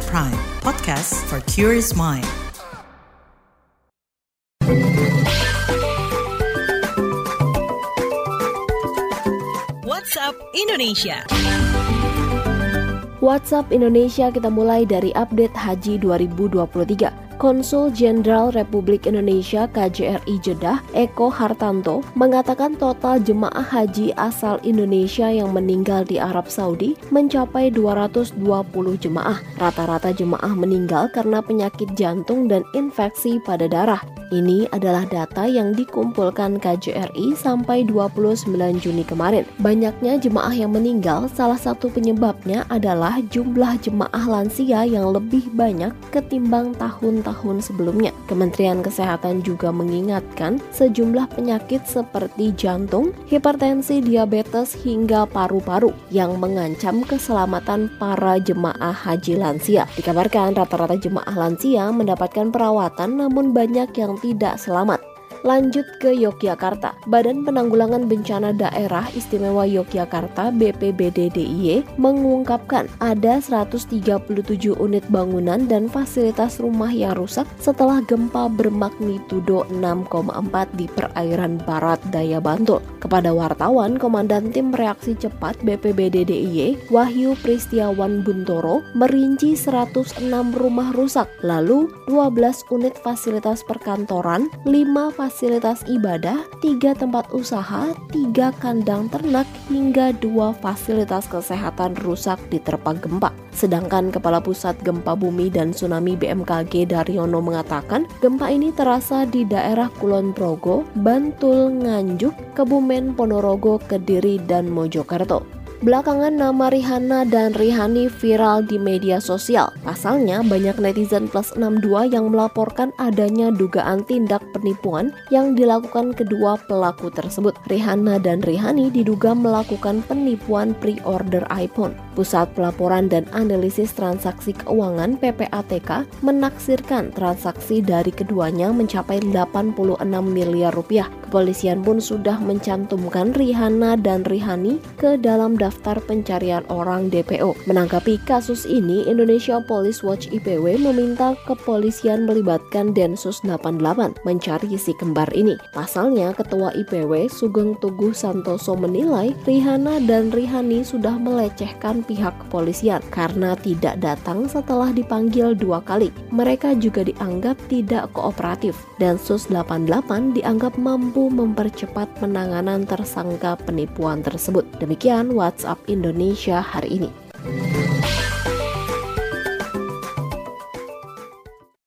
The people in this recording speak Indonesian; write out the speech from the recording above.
At Prime, podcast for curious mind. WhatsApp Indonesia. WhatsApp Indonesia kita mulai dari update Haji 2023. Konsul Jenderal Republik Indonesia KJRI Jeddah Eko Hartanto mengatakan total jemaah haji asal Indonesia yang meninggal di Arab Saudi mencapai 220 jemaah. Rata-rata jemaah meninggal karena penyakit jantung dan infeksi pada darah. Ini adalah data yang dikumpulkan KJRI sampai 29 Juni kemarin. Banyaknya jemaah yang meninggal, salah satu penyebabnya adalah jumlah jemaah lansia yang lebih banyak ketimbang tahun-tahun sebelumnya. Kementerian Kesehatan juga mengingatkan sejumlah penyakit seperti jantung, hipertensi, diabetes, hingga paru-paru yang mengancam keselamatan para jemaah haji lansia. Dikabarkan rata-rata jemaah lansia mendapatkan perawatan namun banyak yang tidak selamat. Lanjut ke Yogyakarta. Badan Penanggulangan Bencana Daerah Istimewa Yogyakarta BPBD DIY mengungkapkan ada 137 unit bangunan dan fasilitas rumah yang rusak setelah gempa bermagnitudo 6,4 di perairan barat daya Bantul. Kepada wartawan, Komandan Tim Reaksi Cepat BPBD DIY Wahyu Pristiawan Buntoro merinci 106 rumah rusak, lalu 12 unit fasilitas perkantoran, 5 fasilitas fasilitas ibadah, tiga tempat usaha, tiga kandang ternak, hingga dua fasilitas kesehatan rusak diterpa gempa. Sedangkan Kepala Pusat Gempa Bumi dan Tsunami BMKG Daryono mengatakan gempa ini terasa di daerah Kulon Progo, Bantul, Nganjuk, Kebumen, Ponorogo, Kediri, dan Mojokerto. Belakangan nama Rihanna dan Rihani viral di media sosial. Pasalnya, banyak netizen plus 62 yang melaporkan adanya dugaan tindak penipuan yang dilakukan kedua pelaku tersebut. Rihanna dan Rihani diduga melakukan penipuan pre-order iPhone. Pusat Pelaporan dan Analisis Transaksi Keuangan PPATK menaksirkan transaksi dari keduanya mencapai 86 miliar rupiah. Kepolisian pun sudah mencantumkan Rihanna dan Rihani ke dalam daftar daftar pencarian orang DPO. Menanggapi kasus ini, Indonesia Police Watch IPW meminta kepolisian melibatkan Densus 88 mencari si kembar ini. Pasalnya, Ketua IPW Sugeng Tuguh Santoso menilai Rihana dan Rihani sudah melecehkan pihak kepolisian karena tidak datang setelah dipanggil dua kali. Mereka juga dianggap tidak kooperatif. Densus 88 dianggap mampu mempercepat penanganan tersangka penipuan tersebut. Demikian WhatsApp WhatsApp Indonesia hari ini.